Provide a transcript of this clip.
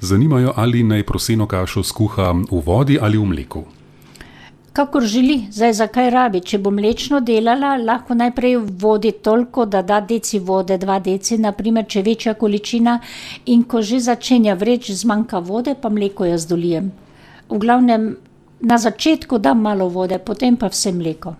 Zanimajo, ali naj proseno kašo skuha v vodi ali v mleku. Kakor želi, zdaj zakaj rabi. Če bo mlečno delala, lahko najprej vodi toliko, da da deci vode, dva deci, naprimer, če je večja količina in ko že začenja vreč, zmanjka vode, pa mleko jaz dolijem. V glavnem na začetku dam malo vode, potem pa vse mleko.